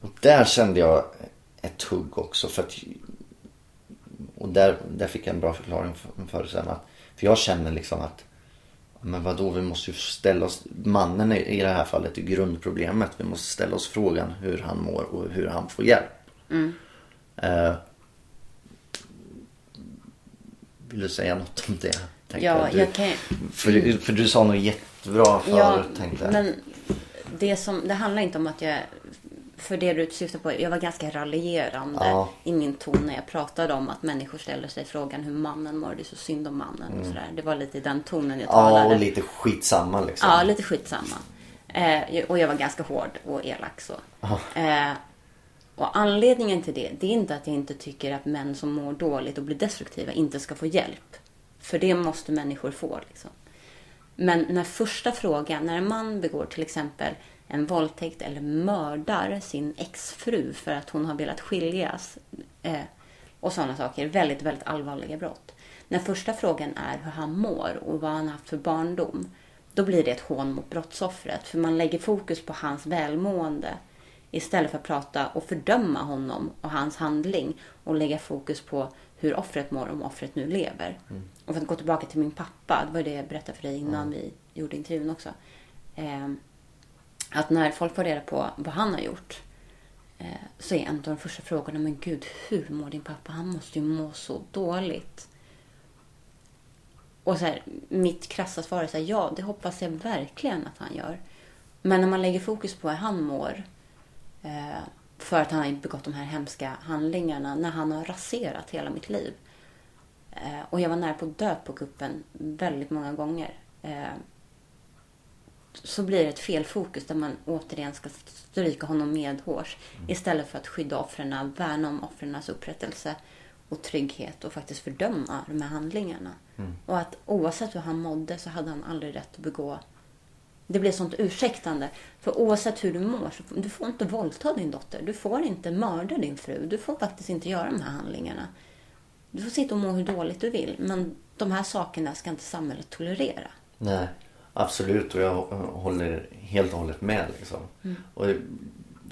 Och där kände jag ett hugg också för att och där, där fick jag en bra förklaring för, för sen att för jag känner liksom att men vadå, vi måste ju ställa oss mannen i, i det här fallet är grundproblemet. Vi måste ställa oss frågan hur han mår och hur han får hjälp. Eh, vill du säga något om det? Tänkte Ja, du, jag kan för, för du sa något jättebra förut Ja, tänkte jag. men det, som, det handlar inte om att jag... För det du syftar på, jag var ganska raljerande Ja. i min ton när jag pratade om att människor ställer sig frågan hur mannen mår. Det är så synd om mannen och sådär. Det var lite i den tonen jag Mm. Ja, talade. och lite skitsamma liksom. Ja, lite skitsamma. Eh, och jag var ganska hård och elak så. Eh, och anledningen till det, det är inte att jag inte tycker att män som mår dåligt och blir destruktiva inte ska få hjälp. För det måste människor få. Liksom. Men när första frågan, när en man begår till exempel en våldtäkt eller mördar sin exfru för att hon har velat skiljas eh, och sådana saker, väldigt, väldigt allvarliga brott. När första frågan är hur han mår och vad han haft för barndom, då blir det ett hån mot brottsoffret. För man lägger fokus på hans välmående istället för att prata och fördöma honom och hans handling och lägga fokus på hur offret mår om offret nu lever. Och för att gå tillbaka till min pappa, det var det jag berättade för dig innan vi gjorde intervjun också. Ehm, att när folk får reda på vad han har gjort eh, så är en av de första frågorna, men gud, hur mår din pappa? Han måste ju må så dåligt. Och så här, mitt krassa svar är så här, ja, det hoppas jag verkligen att han gör. Men när man lägger fokus på hur han mår eh, för att han har begått de här hemska handlingarna, när han har raserat hela mitt liv. Eh, och jag var nära på att dö på kuppen väldigt många gånger. Eh, så blir det ett felfokus där man återigen ska stryka honom medhårs istället för att skydda offren, värna om offrens upprättelse och trygghet och faktiskt fördöma de här handlingarna. Och att oavsett hur han mådde så hade han aldrig rätt att begå det blir sånt ursäktande. För oavsett hur du mår, så du får inte våldta din dotter. Du får inte mörda din fru. Du får faktiskt inte göra de här handlingarna. Du får sitta och må hur dåligt du vill. Men de här sakerna ska inte samhället tolerera. Nej, absolut och jag håller helt och hållet med. Liksom. Och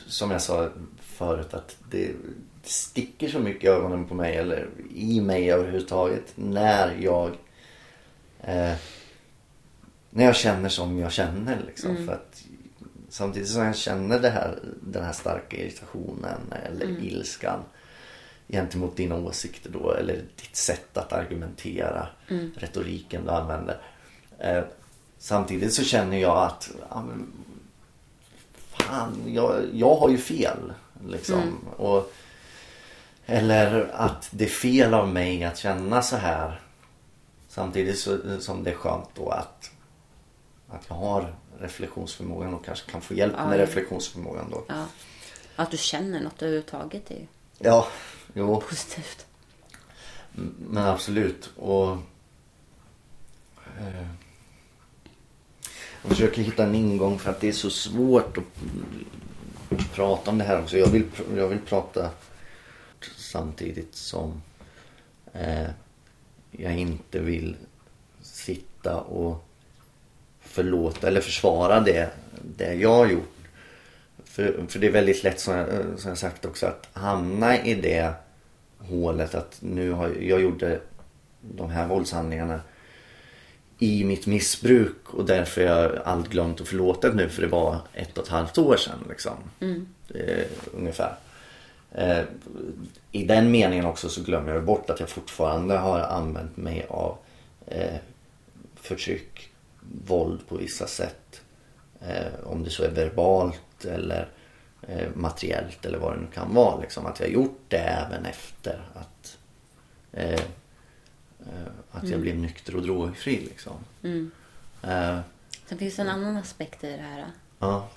som jag sa förut att det, det sticker så mycket i ögonen på mig eller i mig överhuvudtaget när jag eh, när jag känner som jag känner. Liksom, för att Samtidigt som jag känner det här, den här starka irritationen eller ilskan gentemot dina åsikter då eller ditt sätt att argumentera, retoriken du använder. Eh, samtidigt så känner jag att ja, men, fan, jag, jag har ju fel. Liksom. Och, eller att det är fel av mig att känna så här. Samtidigt så, som det är skönt då att, att jag har reflektionsförmågan och kanske kan få hjälp Ja, med reflektionsförmågan då. Ja. Att du känner något överhuvudtaget är ju Ja, jo. positivt. Men absolut. Och, eh, jag försöker hitta en ingång för att det är så svårt att prata om det här också. Jag vill, jag vill prata samtidigt som eh, jag inte vill sitta och förlåta eller försvara det, det jag har gjort. För, för det är väldigt lätt som jag, eh, som jag sagt också att hamna i det hålet att nu har jag gjorde de här våldshandlingarna i mitt missbruk och därför är jag allt glömt och förlåtet nu för det var ett och ett halvt år sedan liksom. Eh, ungefär. Eh, I den meningen också så glömmer jag bort att jag fortfarande har använt mig av eh, förtryck, våld på vissa sätt. Eh, om det så är verbalt eller eh, materiellt eller vad det nu kan vara. Liksom. Att jag har gjort det även efter att, eh, att jag blev nykter och drogfri. Liksom. Eh, Sen finns det en annan aspekt i det här. ja.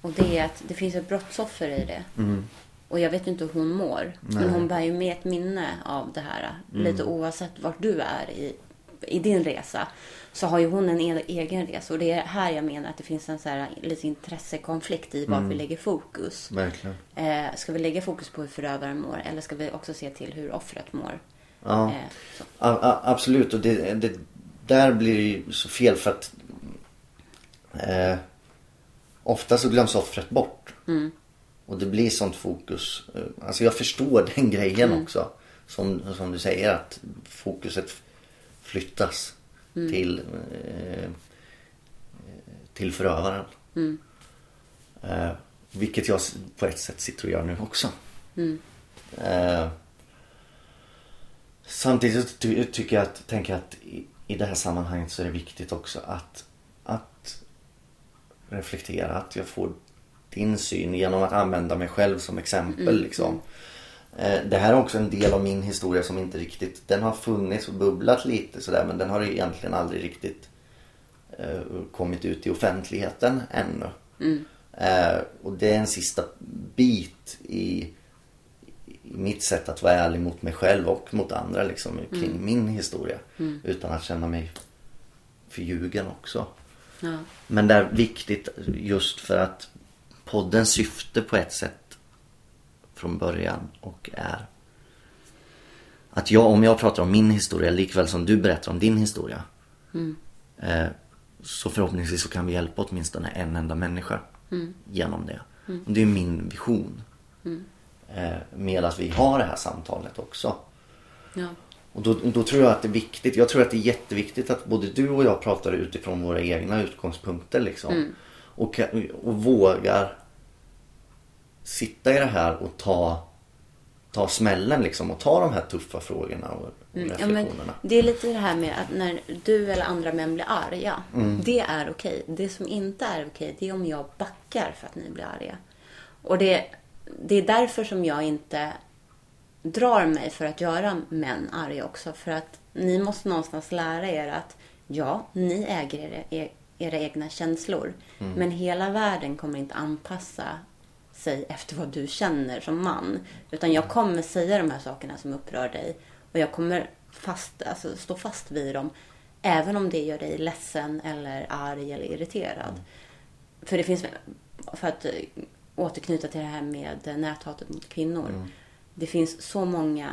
Och det är att det finns ett brottsoffer i det. Mm. Och jag vet inte hur hon mår. Men hon bär ju med ett minne av det här. Mm. Lite oavsett vart du är i, i din resa. Så har ju hon en e- egen resa. Och det är här jag menar att det finns en så här, lite intressekonflikt i var Mm. vi lägger fokus. Verkligen. Eh, ska vi lägga fokus på hur förövaren mår? Eller ska vi också se till hur offret mår? Ja. Eh. A- a- absolut och det, det, där blir det ju så fel för att eh, ofta så glöms offret bort. Och det blir sånt fokus. Eh, Alltså jag förstår den grejen också. Som, som du säger att fokuset flyttas till, eh, till förövaren. Eh, vilket jag på ett sätt sitter och gör nu också. Eh, Samtidigt så ty- tycker jag att, tänker jag att i, i det här sammanhanget så är det viktigt också att, att reflektera. Att jag får din syn genom att använda mig själv som exempel. Liksom. Eh, Det här är också en del av min historia som inte riktigt, den har funnits och bubblat lite sådär men den har egentligen aldrig riktigt eh, kommit ut i offentligheten ännu. Eh, och det är en sista bit i mitt sätt att vara ärlig mot mig själv och mot andra liksom, kring min historia. Utan att känna mig förljugen också. Ja. Men det är viktigt just för att poddens syfte på ett sätt från början och är att jag, om jag pratar om min historia likväl som du berättar om din historia. Eh, så förhoppningsvis så kan vi hjälpa åtminstone en enda människa genom det. Och det är min vision. Eh, med att vi har det här samtalet också. Ja. Och då, då tror jag att det är viktigt. Jag tror att det är jätteviktigt att både du och jag pratar utifrån våra egna utgångspunkter. Liksom. Och, och vågar sitta i det här och ta, ta smällen liksom. Och ta de här tuffa frågorna och, och Mm, Ja, reflektionerna. men det är lite det här med att när du eller andra män blir arga. Mm. Det är okej. Det som inte är okej, det är om jag backar för att ni blir arga. Och det, det är därför som jag inte drar mig för att göra män arga också. För att ni måste någonstans lära er att ja, ni äger era, era egna känslor. Mm. Men hela världen kommer inte anpassa sig efter vad du känner som man. Utan jag kommer säga de här sakerna som upprör dig. Och jag kommer fast, alltså, stå fast vid dem. Även om det gör dig ledsen eller arg eller irriterad. För det finns, för att återknyta till det här med näthatet mot kvinnor. Det finns så många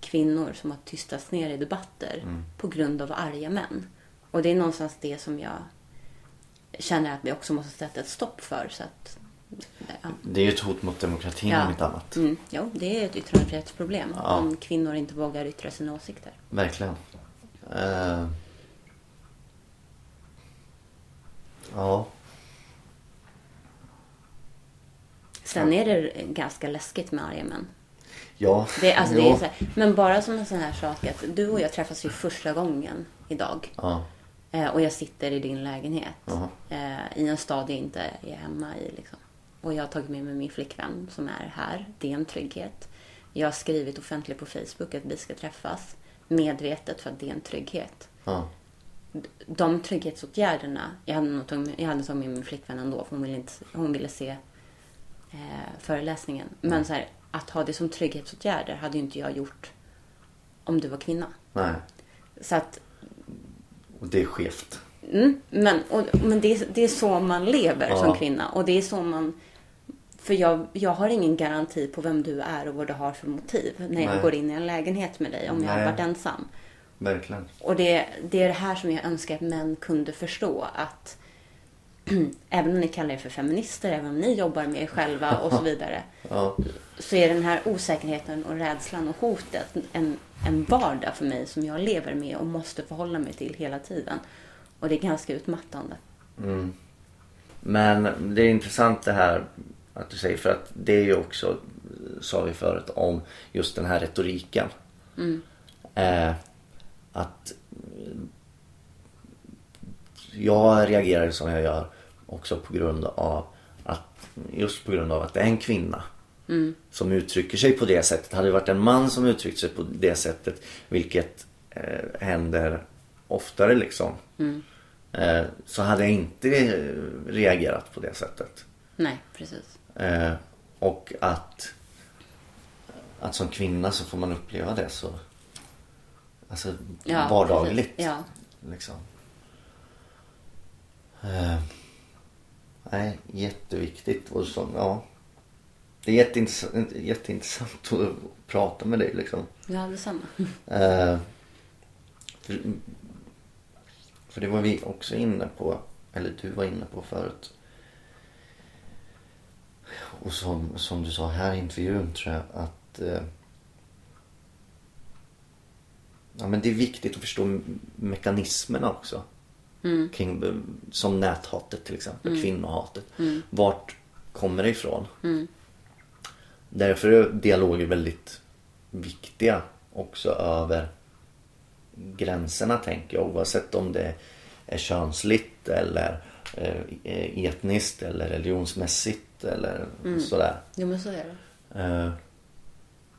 kvinnor som har tystats ner i debatter på grund av arga män. Och det är någonstans det som jag känner att vi också måste sätta ett stopp för. Så att, ja. Det är ju ett hot mot demokratin om inte annat. Mm, jo, det är ett yttrandefrihetsproblem Ja. om kvinnor inte vågar yttra sina åsikter. Verkligen. Eh, ja. Sen är det ganska läskigt med arga män. Ja. Det, alltså, det är så här, men bara som en sån här sak att du och jag träffas ju första gången idag. Ja. Eh, och jag sitter i din lägenhet. Jaha. Eh, I en stad jag inte är hemma i. Liksom. Och jag har tagit med mig min flickvän som är här. Det är en trygghet. Jag har skrivit offentligt på Facebook att vi ska träffas. Medvetet för att det är en trygghet. Ja. De trygghetsåtgärderna. Jag hade, nog tagit, jag hade tagit med min flickvän ändå. För hon ville, inte, hon ville se eh, föreläsningen. Men så här, att ha det som trygghetsåtgärder hade ju inte jag gjort om du var kvinna. Nej. Så att Och det är skevt. Mm, men och, men det, är, det är så man lever Ja. som kvinna. Och det är så man... För jag, jag har ingen garanti på vem du är och vad du har för motiv när jag Nej. går in i en lägenhet med dig om jag har Nej. varit ensam. Verkligen. Och det, det är det här som jag önskar att män kunde förstå. Att även om ni kallar er för feminister, även om ni jobbar med er själva och så vidare. Ja. Så är den här osäkerheten och rädslan och hotet en, en vardag för mig som jag lever med och måste förhålla mig till hela tiden. Och det är ganska utmattande. Mm. Men det är intressant det här att du säger för att det är ju också, sa vi förut, om just den här retoriken. Eh, att jag reagerar som jag gör också på grund av att just på grund av att det är en kvinna som uttrycker sig på det sättet. Hade det varit en man som uttryckt sig på det sättet, vilket eh, händer oftare liksom. Eh, så hade jag inte eh, reagerat på det sättet. Nej, precis. Eh, och att, att som kvinna så får man uppleva det så alltså, Ja, vardagligt. Ja. Liksom. Eh, nej, jätteviktigt. Och så, ja, det är jätteintressant, jätteintressant att prata med dig liksom. Ja, detsamma. Eh, för, för det var vi också inne på, eller du var inne på förut. Och som, som du sa här i intervjun tror jag att eh, ja, men det är viktigt att förstå mekanismerna också. Kring, eh, som näthatet till exempel, kvinnohatet. Vart kommer det ifrån? Därför är dialoger väldigt viktiga också över gränserna tänker jag. Oavsett om det är könsligt eller eh, etniskt eller religionsmässigt eller sådär. Jo, men så är det. Eh,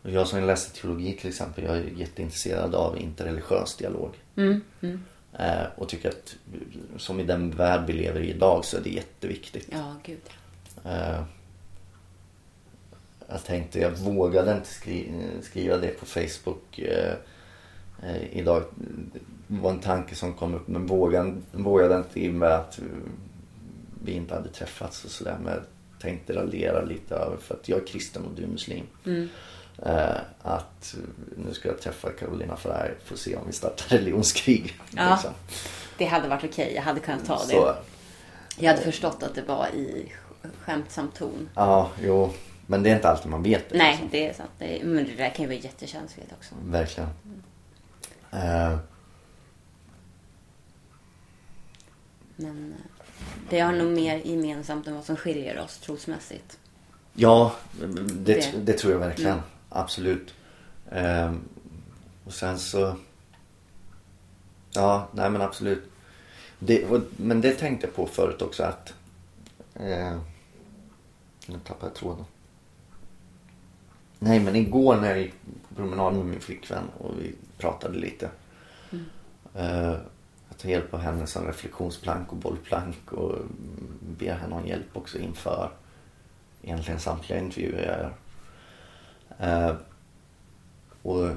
jag som läste teologi till exempel, jag är jätteintresserad av interreligiös dialog. Eh, och tycker att som i den värld vi lever i idag så är det jätteviktigt. Ja, gud. Eh, jag tänkte, jag vågade inte skri skriva det på Facebook eh, eh, idag. Det var en tanke som kom upp men vågade, vågade inte i och med att eh, vi inte hade träffats och sådär. Men jag tänkte raljera lite över för att jag är kristen och du är muslim. Eh, att eh, nu ska jag träffa Carolina Frey för att se om vi startar religionskrig. Ja. liksom. Det hade varit okej. Jag hade kunnat ta det. Så, Jag hade förstått att det var i skämtsam ton. ja, jo. Men det är inte alltid man vet det. Nej, liksom. det är sant. Det är, men det där kan ju vara jättekänsligt också. Verkligen. Eh, Men eh, vi har nog mer gemensamt än vad som skiljer oss trosmässigt. ja, det, Det. det. tror jag verkligen. Mm. Absolut. Eh, och sen så... Ja, nej men absolut. Det, och, men det tänkte jag på förut också att... Eh, nu tappade jag tråden. Nej men igår när jag gick på promenad med min flickvän och vi pratade lite. Eh, jag tar hjälp av henne som reflektionsplank och bollplank och ber henne om hjälp också inför egentligen samtliga intervjuer jag gör. Eh, och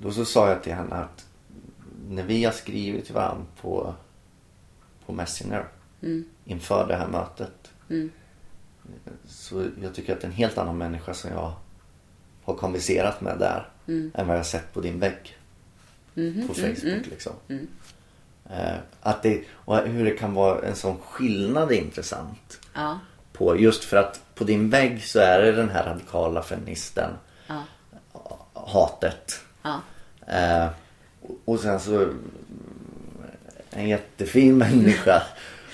då så sa jag till henne att när vi har skrivit till varandra på, på Messenger inför det här mötet. Så jag tycker att det är en helt annan människa som jag har konverserat med där än vad jag har sett på din vägg. På Facebook liksom. Eh, att det, och hur det kan vara en sån skillnad är intressant. Ja. På, just för att på din vägg så är det den här radikala feministen. Ja. Hatet. Ja. Eh, och- sen så en jättefin människa.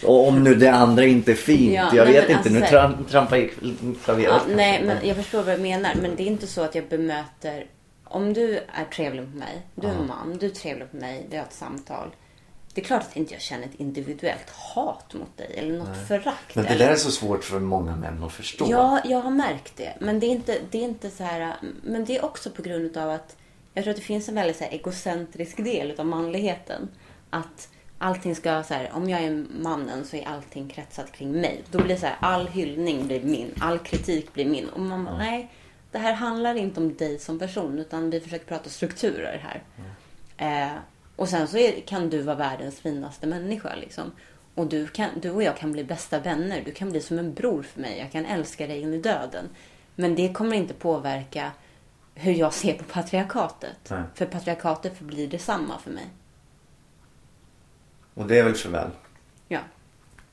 Och om nu det andra inte är fint. Ja, jag vet inte. Nu alltså- tram, trampar jag klaveret. Ja, nej, men jag förstår vad du menar. Men det är inte så att jag bemöter... Om du är trevlig mot mig, du är en man, du är trevlig mot mig, vi har ett samtal. Det är klart att inte jag känner ett individuellt hat mot dig eller något förakt. Men det där är så svårt för många män att förstå. Ja, jag har märkt det. Men det är inte, det är inte så här... Men det är också på grund av att jag tror att det finns en väldigt så här egocentrisk del av manligheten. Att allting ska så här, om jag är mannen så är allting kretsat kring mig. Då blir så här, all hyllning blir min, all kritik blir min. Och man bara, nej, det här handlar inte om dig som person utan vi försöker prata strukturer här. Eh, och sen så är, kan du vara världens finaste människa liksom. Och du, kan, du och jag kan bli bästa vänner. Du kan bli som en bror för mig. Jag kan älska dig in i döden. Men det kommer inte påverka hur jag ser på patriarkatet. Nej. För patriarkatet förblir detsamma för mig. Och det är väl för väl, Ja.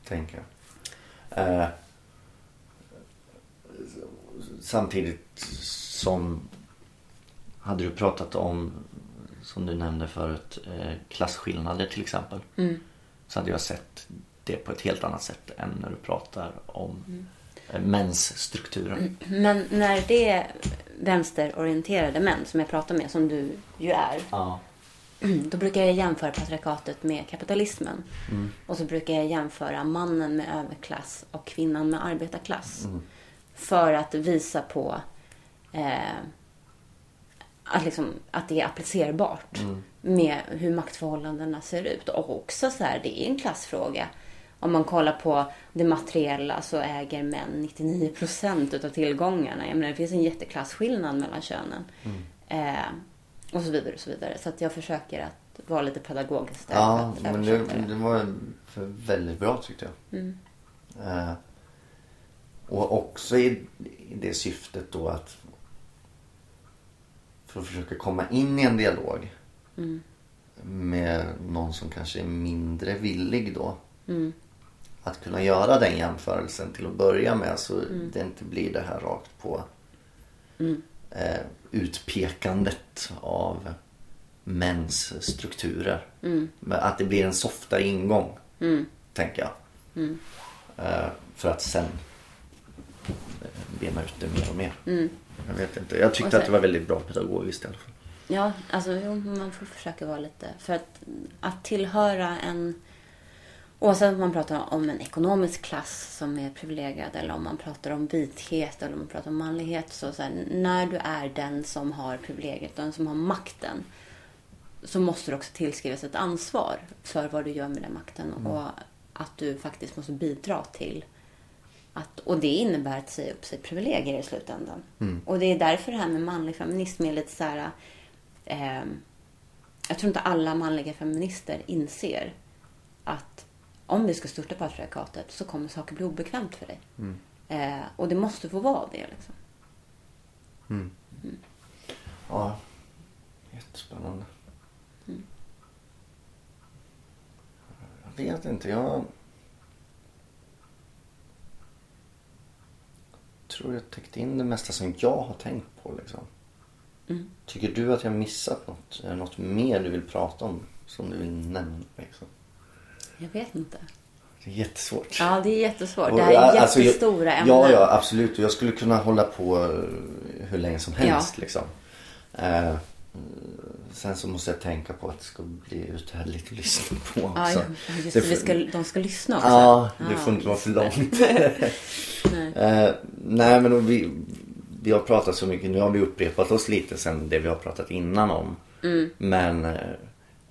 tänker jag. Eh, samtidigt som hade du pratat om, som du nämnde förut, eh, klasskillnader till exempel. Så hade jag sett det på ett helt annat sätt än när du pratar om eh, mäns strukturer. Men när det är vänsterorienterade män som jag pratar med, som du ju är. Ja. Då brukar jag jämföra patriarkatet med kapitalismen. Och så brukar jag jämföra mannen med överklass och kvinnan med arbetarklass. För att visa på eh, att, liksom, att det är applicerbart med hur maktförhållandena ser ut. Och också så här, det är en klassfråga. Om man kollar på det materiella så äger män 99 procent utav tillgångarna. Jag menar, det finns en jätteklassskillnad mellan könen. Eh, och så vidare och så vidare. Så att jag försöker att vara lite pedagogisk där. Ja, men det, det. var väldigt bra tyckte jag. Eh, och också i, i det syftet då att för att försöka komma in i en dialog med någon som kanske är mindre villig då. Att kunna göra den jämförelsen till att börja med så det inte blir det här rakt på eh, utpekandet av mäns strukturer. Men att det blir en softare ingång, tänker jag. Eh, för att sen eh, bena ut det mer och mer. Jag vet inte. Jag tyckte sen- att det var väldigt bra pedagogiskt i alla fall. Ja, alltså jo, man får försöka vara lite... För att, att tillhöra en... Oavsett om man pratar om en ekonomisk klass som är privilegierad eller om man pratar om vithet eller om man pratar om manlighet. Så, så här, när du är den som har privilegiet, den som har makten så måste du också tillskrivas ett ansvar för vad du gör med den makten och att du faktiskt måste bidra till att, och det innebär att säga upp sig privilegier i slutändan. Och det är därför det här med manlig feminism är lite så här... ehm, jag tror inte alla manliga feminister inser att om vi ska störta patriarkatet så kommer saker bli obekvämt för dig. Eh, och det måste få vara det. Liksom. Ja, jättespännande. Jag vet inte, jag... tror jag täckte in det mesta som jag har tänkt på liksom. Tycker du att jag missat något? Är det något mer du vill prata om som du vill nämna? Liksom? Jag vet inte. Det är jättesvårt. Ja, det är jättesvårt. Och, Det här är alltså, jag- jättestora ämnen. Ja, ja, absolut. Och jag skulle kunna hålla på eh, hur länge som helst. Ja. Liksom. Eh, sen så måste jag tänka på att det ska bli uthärdligt att lyssna på också. Ja, just Det vi ska, de ska lyssna också. Ja, det Ja, får inte vara för långt. eh, nej, men vi, vi har pratat så mycket. Nu har vi upprepat oss lite sen det vi har pratat innan om. Mm. Men eh,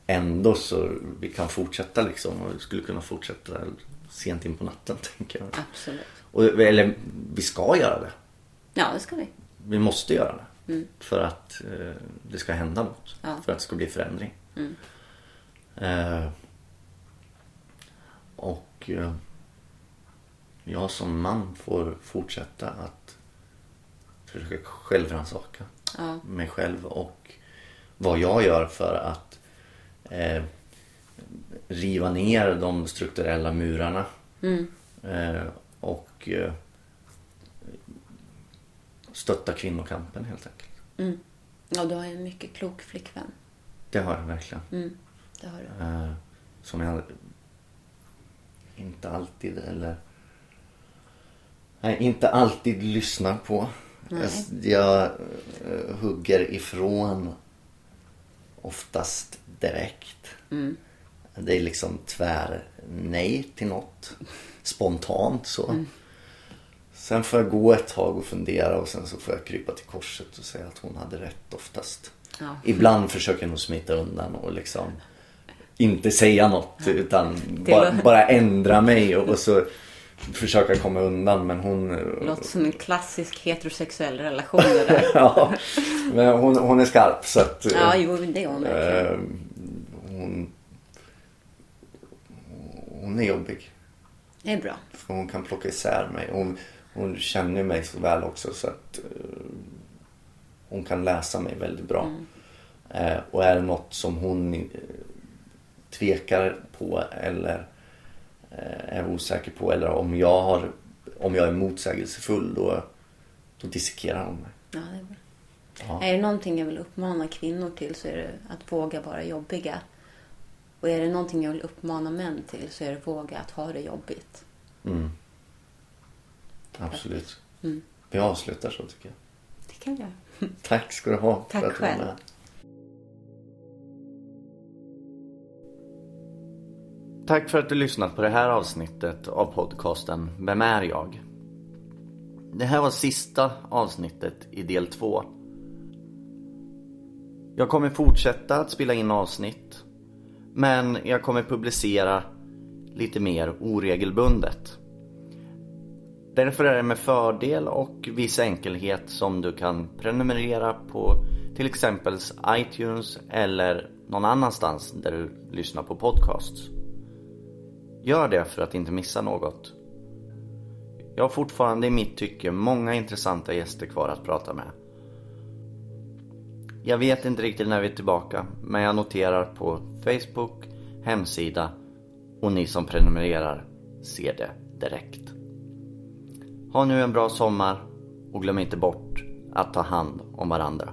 ändå så vi kan fortsätta liksom. Och vi skulle kunna fortsätta sent in på natten tänker jag. Absolut. Och, eller vi ska göra det. Ja, det ska vi. Vi måste göra det. För att eh, det ska hända något. Ja. För att det ska bli förändring. Eh, och eh, jag som man får fortsätta att försöka självrannsaka Ja. mig själv och vad jag gör för att eh, riva ner de strukturella murarna. Eh, och eh, stötta kvinnokampen helt enkelt. Mm. Ja, du har ju en mycket klok flickvän. Det har jag verkligen. Mm, det har du. Eh, som jag inte alltid eller nej, inte alltid lyssnar på. Jag, jag eh, hugger ifrån oftast direkt. det är liksom tvär nej till något. Spontant så. Sen får jag gå ett tag och fundera och sen så får jag krypa till korset och säga att hon hade rätt oftast. Ja. Ibland försöker jag nog smita undan och liksom inte säga något utan bara, bara ändra mig och, och så försöka komma undan men hon... Låter som en klassisk heterosexuell relation det där. ja, men hon, hon är skarp så att... Ja, jo, det är hon verkligen. eh, hon, hon är jobbig. Det är bra. För hon kan plocka isär mig. Hon, hon känner mig så väl också så att eh, hon kan läsa mig väldigt bra. Eh, och är det något som hon eh, tvekar på eller eh, är osäker på eller om jag, har, om jag är motsägelsefull då, då dissekerar hon mig. Ja, det är bra. Ja. Är det någonting jag vill uppmana kvinnor till så är det att våga vara jobbiga. Och är det någonting jag vill uppmana män till så är det våga att ha det jobbigt. Mm. Absolut. Mm. Vi avslutar så tycker jag. Det kan jag. Tack ska du ha Tack för att du var med. Tack för att du lyssnat på det här avsnittet av podcasten Vem är jag? Det här var sista avsnittet i del två. Jag kommer fortsätta att spela in avsnitt. Men jag kommer publicera lite mer oregelbundet. Därför är det med fördel och viss enkelhet som du kan prenumerera på till exempel iTunes eller någon annanstans där du lyssnar på podcasts. Gör det för att inte missa något. Jag har fortfarande i mitt tycke många intressanta gäster kvar att prata med. Jag vet inte riktigt när vi är tillbaka men jag noterar på Facebook, hemsida och ni som prenumererar ser det direkt. Ha nu en bra sommar och glöm inte bort att ta hand om varandra.